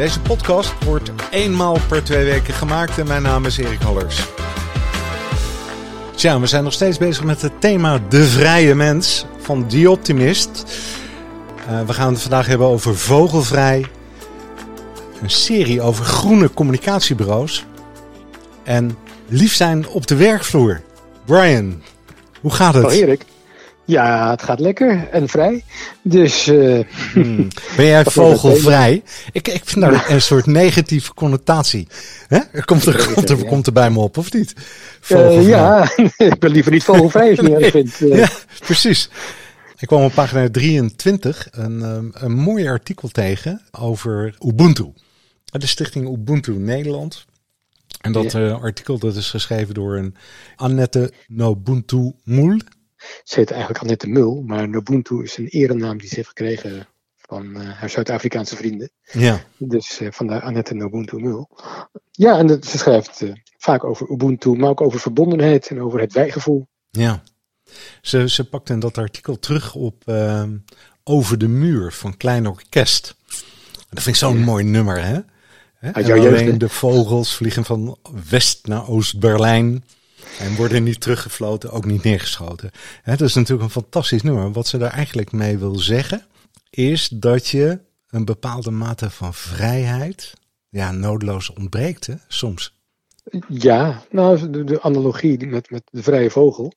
Deze podcast wordt eenmaal per twee weken gemaakt en mijn naam is Erik Hallers. Tja, we zijn nog steeds bezig met het thema De Vrije Mens van The Optimist. Uh, we gaan het vandaag hebben over Vogelvrij. Een serie over groene communicatiebureaus. En lief zijn op de werkvloer. Brian, hoe gaat het? Oh, Erik. Ja, het gaat lekker en vrij. Dus. Uh, hmm. Ben jij vogelvrij? Ik, ik vind daar een soort negatieve connotatie. Hè? Er komt, er, komt, er, komt er bij me op, of niet? Uh, ja, ik ben liever niet vogelvrij als je nee. vindt. Uh. Ja, precies. Ik kwam op pagina 23 een, um, een mooi artikel tegen over Ubuntu. De stichting Ubuntu Nederland. En dat ja. artikel dat is geschreven door een Annette Nobuntu Moel. Ze heet eigenlijk Annette Mul, maar Nobuntu is een erenaam die ze heeft gekregen van uh, haar Zuid-Afrikaanse vrienden. Ja. Dus uh, vandaar Annette Nobuntu Mul. Ja, en dat, ze schrijft uh, vaak over Ubuntu, maar ook over verbondenheid en over het wijgevoel. Ja. Ze, ze pakte in dat artikel terug op ehm, Over de Muur van Klein Orkest. Dat vind ik zo'n ja. mooi nummer, hè? hè? En alleen de vogels vliegen van west naar Oost-Berlijn. En worden niet teruggefloten, ook niet neergeschoten. He, dat is natuurlijk een fantastisch nummer. Wat ze daar eigenlijk mee wil zeggen, is dat je een bepaalde mate van vrijheid ja, noodloos ontbreekt, hè, soms. Ja, nou, de, de analogie met, met de vrije vogel.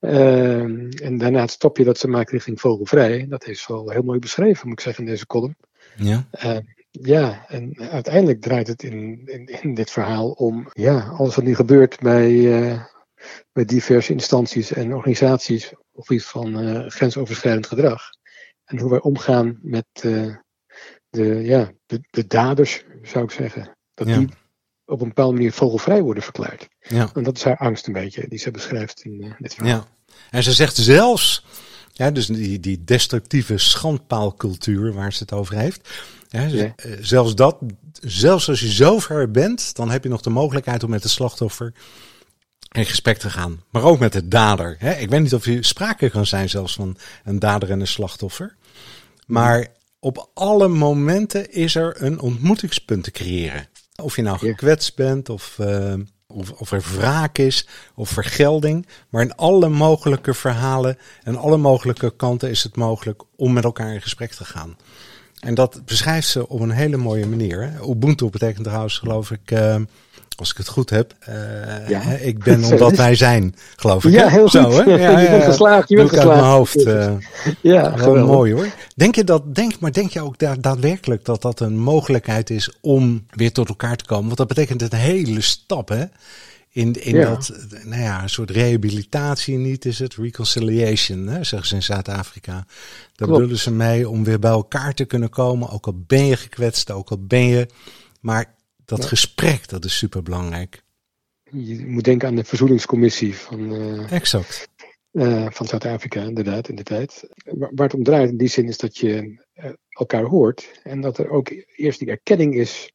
Uh, en daarna het stapje dat ze maakt richting vogelvrij. Dat is wel heel mooi beschreven, moet ik zeggen, in deze column. Ja. Uh, ja, en uiteindelijk draait het in, in, in, dit verhaal om ja, alles wat nu gebeurt bij, uh, bij diverse instanties en organisaties op gebied van uh, grensoverschrijdend gedrag. En hoe wij omgaan met uh, de, ja, de, de, daders, zou ik zeggen. Dat ja. die op een bepaalde manier vogelvrij worden verklaard. Ja. En dat is haar angst een beetje, die ze beschrijft in dit verhaal. Ja. En ze zegt zelfs, ja, dus die, die destructieve schandpaalcultuur waar ze het over heeft. Dus, ja. Zelfs dat, zelfs als je zo ver bent, dan heb je nog de mogelijkheid om met het slachtoffer in gesprek te gaan. Maar ook met de dader. Hè? Ik weet niet of je sprake kan zijn zelfs van een dader en een slachtoffer. Maar op alle momenten is er een ontmoetingspunt te creëren. Of je nou gekwetst bent of, uh, of, of er wraak is of vergelding. Maar in alle mogelijke verhalen en alle mogelijke kanten is het mogelijk om met elkaar in gesprek te gaan. En dat beschrijft ze op een hele mooie manier. Ubuntu betekent trouwens, geloof ik, uh, als ik het goed heb, uh, ja. ik ben omdat wij zijn, geloof ik. Ja, hè? heel Zo, goed. Hè? Ja, je bent geslaagd, je bent geslaagd. uit mijn hoofd. Uh, ja, wel mooi hoor. Denk je dat, denk, maar denk je ook da daadwerkelijk dat dat een mogelijkheid is om weer tot elkaar te komen? Want dat betekent een hele stap, hè? In, in ja. dat, nou ja, een soort rehabilitatie niet is het, reconciliation, hè, zeggen ze in Zuid-Afrika. Daar willen ze mee om weer bij elkaar te kunnen komen, ook al ben je gekwetst, ook al ben je, maar dat ja. gesprek, dat is super belangrijk. Je moet denken aan de verzoeningscommissie van, uh, exact. Uh, van Zuid-Afrika, inderdaad, in de tijd. Waar, waar, het om draait in die zin is dat je uh, elkaar hoort en dat er ook eerst die erkenning is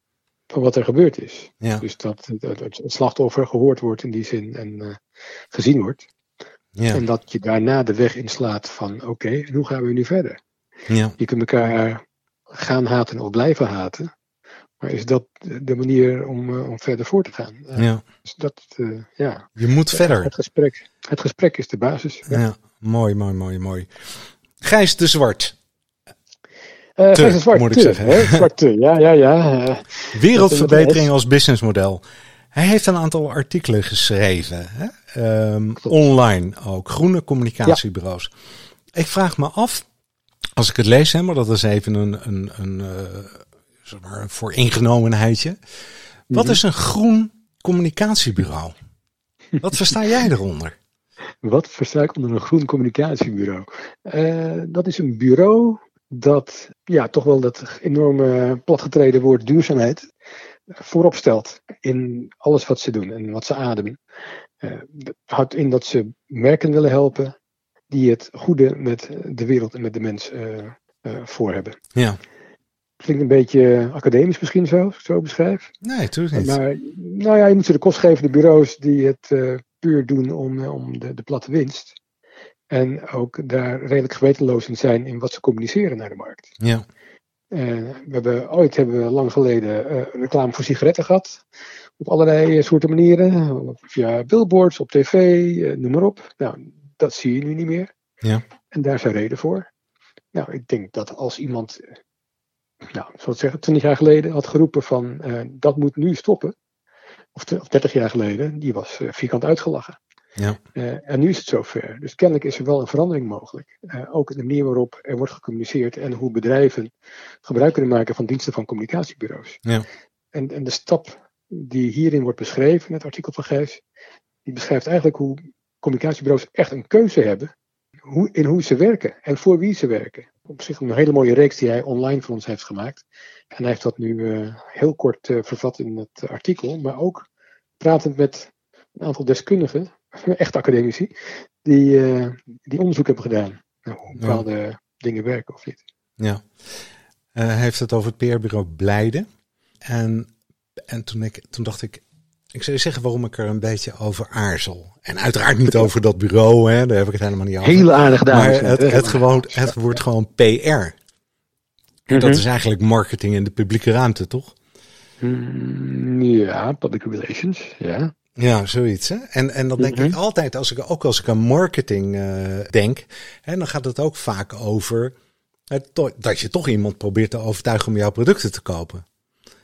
van wat er gebeurd is. Ja. Dus dat het, het, slachtoffer gehoord wordt in die zin en uh, gezien wordt. Ja. En dat je daarna de weg inslaat van oké, okay, hoe gaan we nu verder? Ja. Je kunt elkaar gaan haten of blijven haten. Maar is dat de manier om, uh, om verder voor te gaan? Uh, ja. Dus dat, ja. Je moet verder. Het gesprek, het gesprek is de basis. Ja. ja. mooi, mooi, mooi, mooi. Gijs de Zwart. Uh, te, zwart, moet ik te, zeggen. Hè? Zwart te, ja, ja, ja. Uh, Wereldverbetering als businessmodel. Hij heeft een aantal artikelen geschreven, hè? Um, online ook, groene communicatiebureaus. Ja. Ik vraag me af, als ik het lees, hè, maar dat is even een, een, een, uh, zeg maar een vooringenomenheidje. Mm -hmm. Wat is een groen communicatiebureau? Wat versta jij eronder? Wat versta ik onder een groen communicatiebureau? Uh, dat is een bureau dat ja, toch wel dat enorme platgetreden woord duurzaamheid voorop stelt in alles wat ze doen en wat ze ademen. Uh, houdt in dat ze merken willen helpen die het goede met de wereld en met de mens uh, uh, voor hebben. Ja. Klinkt een beetje academisch misschien zo, als ik zo beschrijf. Nee, natuurlijk niet. Maar nou ja, je moet ze de kost geven, de bureaus die het puur doen om, om de, de platte winst. En ook daar redelijk gewetenloos in zijn in wat ze communiceren naar de markt. Ja. Uh, we hebben, ooit hebben we lang geleden uh, reclame voor sigaretten gehad. Op allerlei soorten manieren. Via billboards, op tv, uh, noem maar op. Nou, dat zie je nu niet meer. Ja. En daar een reden voor. Nou, ik denk dat als iemand, nou, zoals zeggen, 20 jaar geleden had geroepen van dat moet nu stoppen. Of, of 30 jaar geleden, die was vierkant uitgelachen. Ja. Uh, en nu is het zover. Dus kennelijk is er wel een verandering mogelijk. Uh, ook in de manier waarop er wordt gecommuniceerd en hoe bedrijven gebruik kunnen maken van diensten van communicatiebureaus. Ja. En, en de stap die hierin wordt beschreven in het artikel van Gijs, die beschrijft eigenlijk hoe communicatiebureaus echt een keuze hebben hoe, in hoe ze werken en voor wie ze werken. Op zich een hele mooie reeks die hij online voor ons heeft gemaakt. En hij heeft dat nu uh, heel kort vervat in het artikel, maar ook pratend met een aantal deskundigen echt academici, die, uh, die onderzoek hebben gedaan. Hoe bepaalde ja. dingen werken of niet. Ja. Uh, hij heeft het over het PR-bureau Blijden. En, en toen, ik, toen dacht ik, ik zou je zeggen waarom ik er een beetje over aarzel. En uiteraard niet over dat bureau, hè, daar heb ik het helemaal niet over. Heel aardig gedaan. Maar het, het, gewoon, het wordt gewoon PR. -hmm. Dat is eigenlijk marketing in de publieke ruimte, toch? Mm, ja, public relations, ja. Ja, zoiets. Hè? En, en dan denk mm -hmm. ik altijd, als ik, ook als ik aan marketing uh, denk, hè, dan gaat het ook vaak over het, dat je toch iemand probeert te overtuigen om jouw producten te kopen.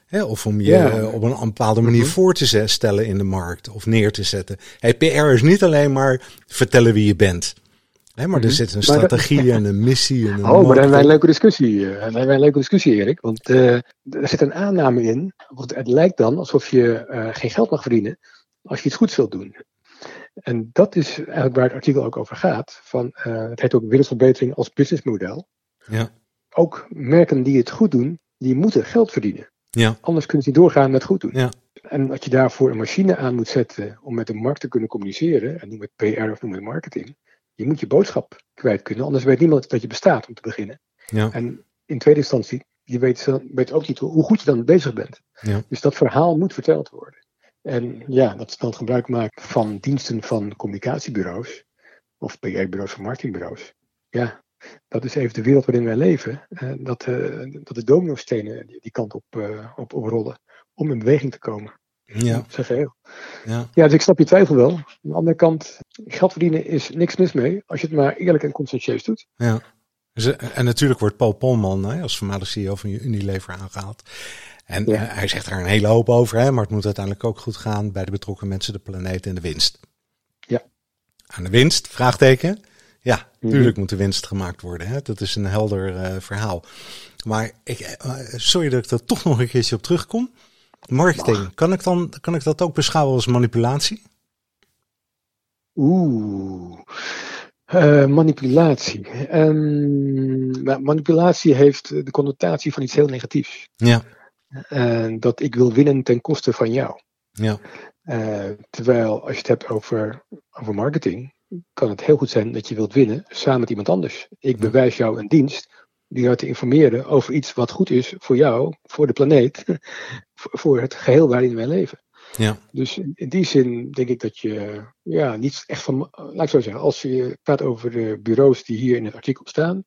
Hè, of om je ja. uh, op een, een, bepaalde manier mm -hmm. voor te stellen in de markt of neer te zetten. Hey, PR is niet alleen maar vertellen wie je bent. Hè, maar er zit een strategie dat, en een missie. En een oh, maar dan hebben wij een leuke discussie. Uh, dan hebben wij een leuke discussie, Erik. Want uh, er zit een aanname in. Want het lijkt dan alsof je geen geld mag verdienen als je iets goeds wilt doen. En dat is eigenlijk waar het artikel ook over gaat. Van, uh, het heet ook wereldverbetering als businessmodel. Ja. Ook merken die het goed doen, die moeten geld verdienen. Ja. Anders kunnen ze niet doorgaan met goed doen. Ja. En dat je daarvoor een machine aan moet zetten om met de markt te kunnen communiceren, en noem het PR of noem het marketing, je moet je boodschap kwijt kunnen, anders weet niemand dat je bestaat om te beginnen. Ja. En in tweede instantie, je weet, weet ook niet hoe goed je dan bezig bent. Ja. Dus dat verhaal moet verteld worden. En ja, dat ze dan gebruik maken van diensten van communicatiebureaus of PR-bureaus of marketingbureaus. Ja, dat is even de wereld waarin wij leven. Uh, dat, uh, dat de dominostenen die, die kant op, uh, op, op rollen om in beweging te komen. Ja. Zeg geheel. Ja. ja, dus ik snap je twijfel wel. Aan de andere kant, geld verdienen is niks mis mee als je het maar eerlijk en conscientieus doet. Ja. En natuurlijk wordt Paul Polman hè, als voormalig CEO van Unilever aangehaald. En ja. uh, hij zegt daar een hele hoop over, hè, maar het moet uiteindelijk ook goed gaan bij de betrokken mensen, de planeet en de winst. Ja. Aan de winst, vraagteken. Ja, natuurlijk mm -hmm. moet de winst gemaakt worden. Hè. Dat is een helder uh, verhaal. Maar ik, uh, sorry dat ik er toch nog een keertje op terugkom. Marketing, kan ik, dan, kan ik dat ook beschouwen als manipulatie? Oeh. Uh, manipulatie. Um, manipulatie heeft de connotatie van iets heel negatiefs. Ja. Uh, dat ik wil winnen ten koste van jou. Ja. Uh, terwijl als je het hebt over, over marketing, kan het heel goed zijn dat je wilt winnen samen met iemand anders. Ik bewijs jou een dienst die jou te informeren over iets wat goed is voor jou, voor de planeet, voor het geheel waarin wij leven. Ja. Dus in die zin denk ik dat je ja, niet echt van. Laat ik zo zeggen, als je praat over de bureaus die hier in het artikel staan,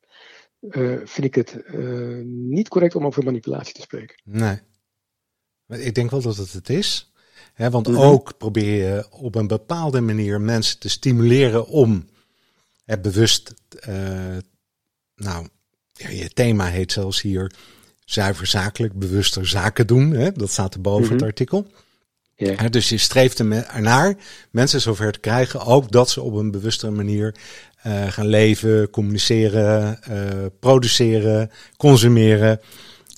uh, vind ik het uh, niet correct om over manipulatie te spreken. Nee. Maar ik denk wel dat het het is. Hè, want mm -hmm. ook probeer je op een bepaalde manier mensen te stimuleren om het bewust. Uh, nou, ja, je thema heet zelfs hier zuiver zakelijk, bewuster zaken doen. Hè? Dat staat erboven mm -hmm. het artikel. Yeah. Ja, dus je streeft ernaar mensen zover te krijgen, ook dat ze op een bewustere manier uh, gaan leven, communiceren, uh, produceren, consumeren.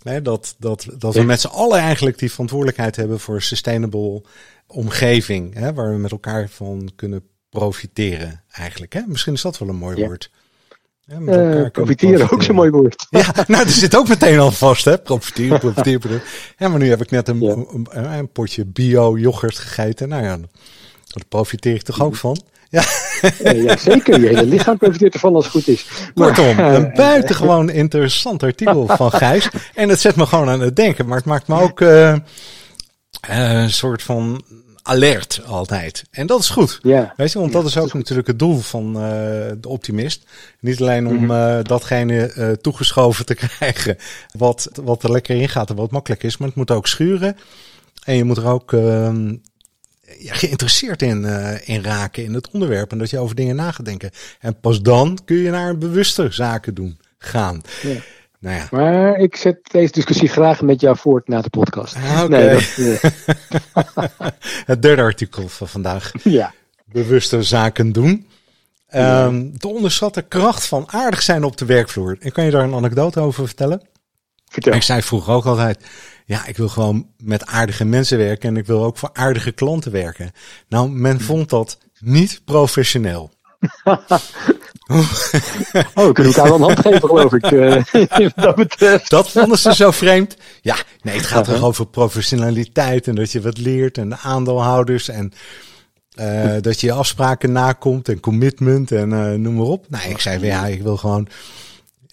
Nee, dat dat, dat we met z'n allen eigenlijk die verantwoordelijkheid hebben voor een sustainable omgeving, hè, waar we met elkaar van kunnen profiteren eigenlijk. Hè? Misschien is dat wel een mooi woord. Ja, met Eh, profiteren, ook zo'n mooi woord. Ja, nou, er zit ook meteen al vast, hè? Profiteren, profiteren. Ja, maar nu heb ik net een, Ja. een, een potje bio-yoghurt gegeten. Nou ja, daar profiteer ik toch ook van. Ja, ja, zeker. Je hele lichaam profiteert ervan als het goed is. Maar, kortom, eh, een buitengewoon interessant artikel van Gijs. En het zet me gewoon aan het denken, maar het maakt me ook eh, eh, een soort van alert altijd. En dat is goed. Ja, Weet je, want Ja, dat is dat ook is natuurlijk het doel van eh, de optimist. Niet alleen om Mhm. datgene toegeschoven te krijgen wat, wat er lekker in gaat en wat makkelijk is, maar het moet ook schuren. En je moet er ook ehm, ja, geïnteresseerd in, eh, in raken in het onderwerp en dat je over dingen na gaat denken. En pas dan kun je naar bewuster zaken doen gaan. Ja. Nou ja. maar ik zet deze discussie graag met jou voort na de podcast. Ah. Nee, dat, eh, Het derde artikel van vandaag. ja. bewuste zaken doen. Ehm, de onderschatte kracht van aardig zijn op de werkvloer. En kan je daar een anekdote over vertellen? Vertel. Ik zei vroeger ook altijd, ja, ik wil gewoon met aardige mensen werken en ik wil ook voor aardige klanten werken. Nou, men vond dat niet professioneel. Oh, we kunnen elkaar wel een hand geven, geloof ik. eh, dat betreft. Dat vonden ze zo vreemd. Ja, nee, het gaat toch Uh-huh. over professionaliteit en dat je wat leert en de aandeelhouders en eh, dat je je afspraken nakomt en commitment en eh, noem maar op. Nou, ik zei, weer, ja, ik wil gewoon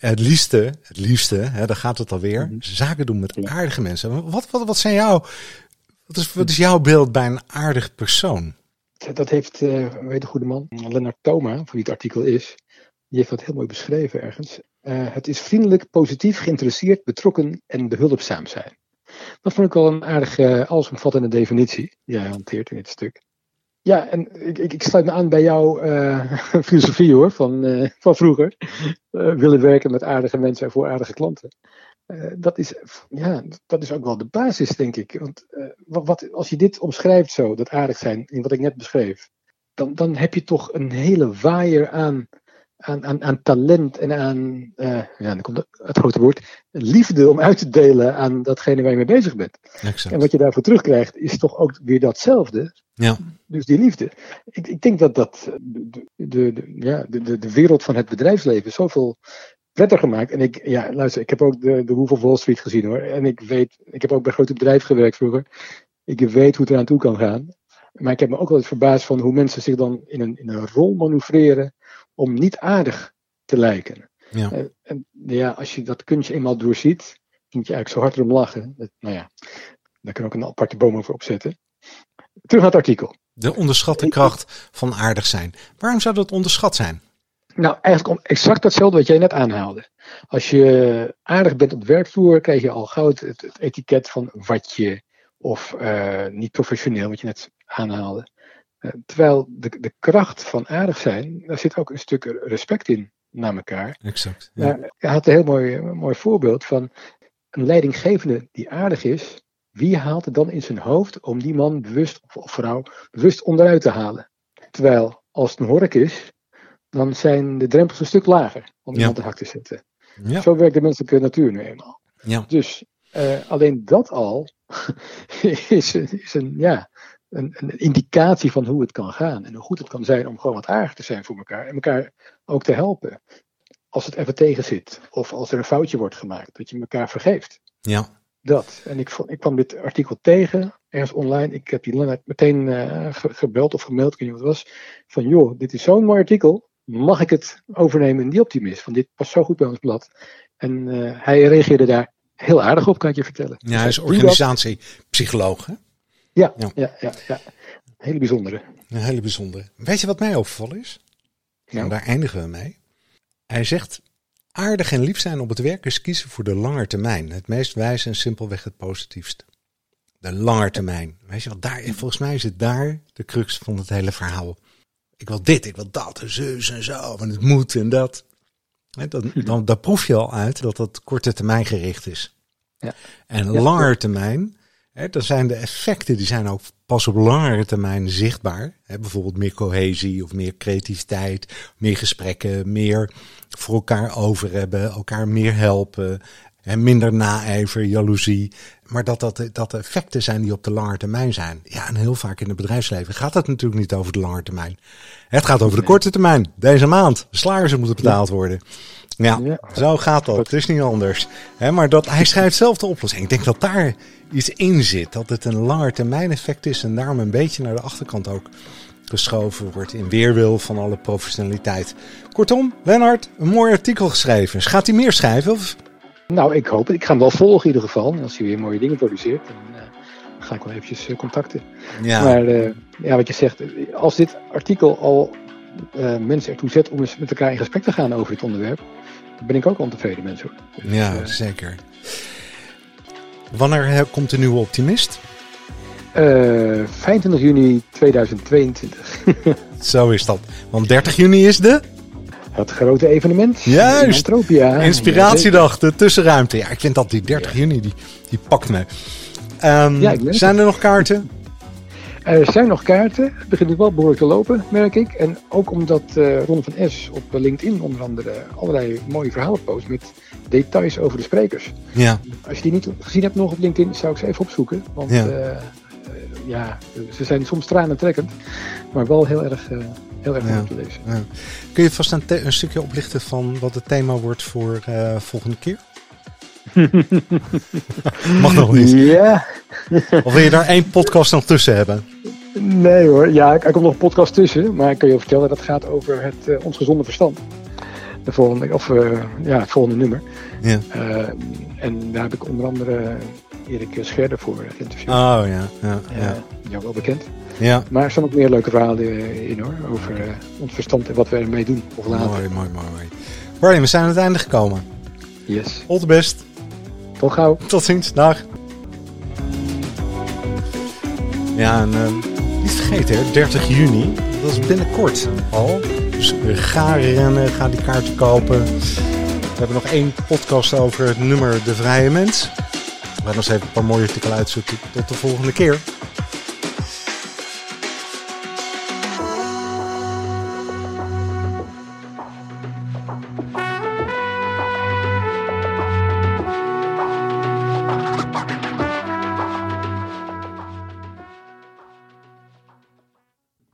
het liefste, het liefste, hè, daar gaat het alweer, Mhm. zaken doen met aardige mensen. Wat, wat, wat zijn jouw, wat is, wat is jouw beeld bij een aardig persoon? Dat heeft, eh weet de goede man, Lennart Thoma, van wie het artikel is, die heeft dat heel mooi beschreven ergens. Eh, het is vriendelijk, positief, geïnteresseerd, betrokken en behulpzaam zijn. Dat vond ik wel een aardig uh, allesomvattende definitie die hij hanteert in dit stuk. Ja, en ik, ik, ik sluit me aan bij jouw uh, filosofie hoor, van, uh, van vroeger. Uh, willen werken met aardige mensen en voor aardige klanten. Dat, is, ja, dat is ook wel de basis, denk ik. Want uh, wat, als je dit omschrijft zo, dat aardig zijn, in wat ik net beschreef, dan, dan heb je toch een hele waaier aan, aan, aan, aan talent en aan, uh, ja, dan komt het grote woord, liefde om uit te delen aan datgene waar je mee bezig bent. Exact. En wat je daarvoor terugkrijgt, is toch ook weer datzelfde. Ja. Dus die liefde. Ik, ik denk dat dat de, de, de, ja, de, de wereld van het bedrijfsleven zoveel prettiger gemaakt. En ik, ja, luister, ik heb ook de, de of Wall Street gezien hoor. En ik weet, ik heb ook bij grote bedrijven gewerkt vroeger. Ik weet hoe het eraan toe kan gaan. Maar ik heb me ook wel eens verbaasd van hoe mensen zich dan in een, in een rol manoeuvreren om niet aardig te lijken. Ja. En, en ja, als je dat kunstje eenmaal doorziet, moet je eigenlijk zo hard erom lachen. Dat, nou ja, daar kan ook een aparte boom over opzetten. Terug naar het artikel. De onderschatte kracht van aardig zijn. Waarom zou dat onderschat zijn? Nou, eigenlijk om exact datzelfde wat jij net aanhaalde. Als je aardig bent op de werkvloer, krijg je al gauw het, het, het etiket van watje of uh, niet professioneel, wat je net aanhaalde. Uh, terwijl de, de kracht van aardig zijn, daar zit ook een stuk respect in naar elkaar. Exact. Ja. Nou, je had een heel mooi, een mooi voorbeeld van een leidinggevende die aardig is. Wie haalt het dan in zijn hoofd om die man bewust of vrouw bewust onderuit te halen? Terwijl als het een hork is, dan zijn de drempels een stuk lager om iemand ja. de hak te zetten. Ja. Zo werkt de menselijke natuur nu eenmaal. Ja. Dus uh, alleen dat al is, is een, ja, een, een, indicatie van hoe het kan gaan. En hoe goed het kan zijn om gewoon wat aardig te zijn voor elkaar. En elkaar ook te helpen. Als het even tegen zit. Of als er een foutje wordt gemaakt. Dat je elkaar vergeeft. Ja. Dat. En ik, vond, ik kwam dit artikel tegen, ergens online. Ik heb die meteen uh, gebeld of gemaild, ik weet niet wat het was. Van joh, dit is zo'n mooi artikel. Mag ik het overnemen in die optimist? Van dit past zo goed bij ons blad. En uh, hij reageerde daar heel aardig op, kan ik je vertellen. Ja, hij is organisatiepsycholoog. Hè? Ja, ja, ja, ja, ja. Een hele bijzondere. Een hele bijzondere. Weet je wat mij opgevallen is? Nou, daar eindigen we mee. Hij zegt, aardig en lief zijn op het werk is kiezen voor de lange termijn. Het meest wijze en simpelweg het positiefst. De lange termijn. Weet je wat, daar, volgens mij is het daar de crux van het hele verhaal. Ik wil dit, ik wil dat, en zus en zo, en het moet en dat. He, dan, dan, dan proef je al uit dat dat korte termijn gericht is. Ja. En ja, langer termijn, dan zijn de effecten die zijn ook pas op langere termijn zichtbaar. Bijvoorbeeld meer cohesie of meer creativiteit, meer gesprekken, meer voor elkaar over hebben, elkaar meer helpen. En minder naijver, jaloezie. Maar dat dat, dat effecten zijn die op de lange termijn zijn. Ja, en heel vaak in het bedrijfsleven gaat het natuurlijk niet over de lange termijn. Het gaat over de korte termijn. Deze maand. Salarissen moeten betaald worden. Ja, ja, zo gaat dat. Het is niet anders. maar dat, hij schrijft zelf de oplossing. Ik denk dat daar iets in zit. Dat het een langer termijn effect is en daarom een beetje naar de achterkant ook geschoven wordt in weerwil van alle professionaliteit. Kortom, Lennart, een mooi artikel geschreven. Gaat hij meer schrijven? Of? Nou, ik hoop het. Ik ga hem wel volgen in ieder geval. Als hij weer mooie dingen produceert, dan uh, ga ik wel eventjes uh, contacten. Ja. Maar uh, ja, wat je zegt, als dit artikel al mensen ertoe zet om eens met elkaar in gesprek te gaan over dit onderwerp, dan ben ik ook ontevreden mensen. Dus, ja, zeker. Wanneer komt de nieuwe optimist? 25 juni 2022. Zo is dat. Want 30 juni is de? Het grote evenement. Juist. Inspiratiedag, de tussenruimte. Ja, ik vind dat die 30 juni, die, die pakt me. Um, ja, zijn er nog kaarten? Er zijn nog kaarten. Het begint nu wel behoorlijk te lopen, merk ik. En ook omdat uh, Ron van S op LinkedIn onder andere allerlei mooie verhalen post met details over de sprekers. Ja. Als je die niet gezien hebt nog op LinkedIn, zou ik ze even opzoeken. Want ja, uh, ja ze zijn soms tranentrekkend, maar wel heel erg uh, heel erg ja. te lezen. Ja. Kun je vast een, een, stukje oplichten van wat het thema wordt voor uh, volgende keer? Mag nog niet. Ja. of wil je daar één podcast nog tussen hebben? Nee hoor, ja, er komt nog een podcast tussen. Maar ik kan je vertellen, dat gaat over het uh, ons gezonde verstand. De volgende, of uh, ja, het volgende nummer. Ja. Uh, en daar heb ik onder andere Erik Scherder voor geïnterviewd. Oh ja, ja, ja. jou wel bekend. Ja. Maar er staan ook meer leuke verhalen in hoor. Over ons verstand en wat we ermee doen of laten. Mooi, mooi, mooi. mooi. we zijn aan het einde gekomen. Yes. All the best. Tot gauw. Tot ziens. Dag. Ja, en uh, niet vergeten hè, 30 juni. Dat is binnenkort al. Dus ga rennen, ga die kaarten kopen. We hebben nog één podcast over het nummer De Vrije Mens. We gaan nog even een paar mooie artikelen uitzoeken. Tot de volgende keer.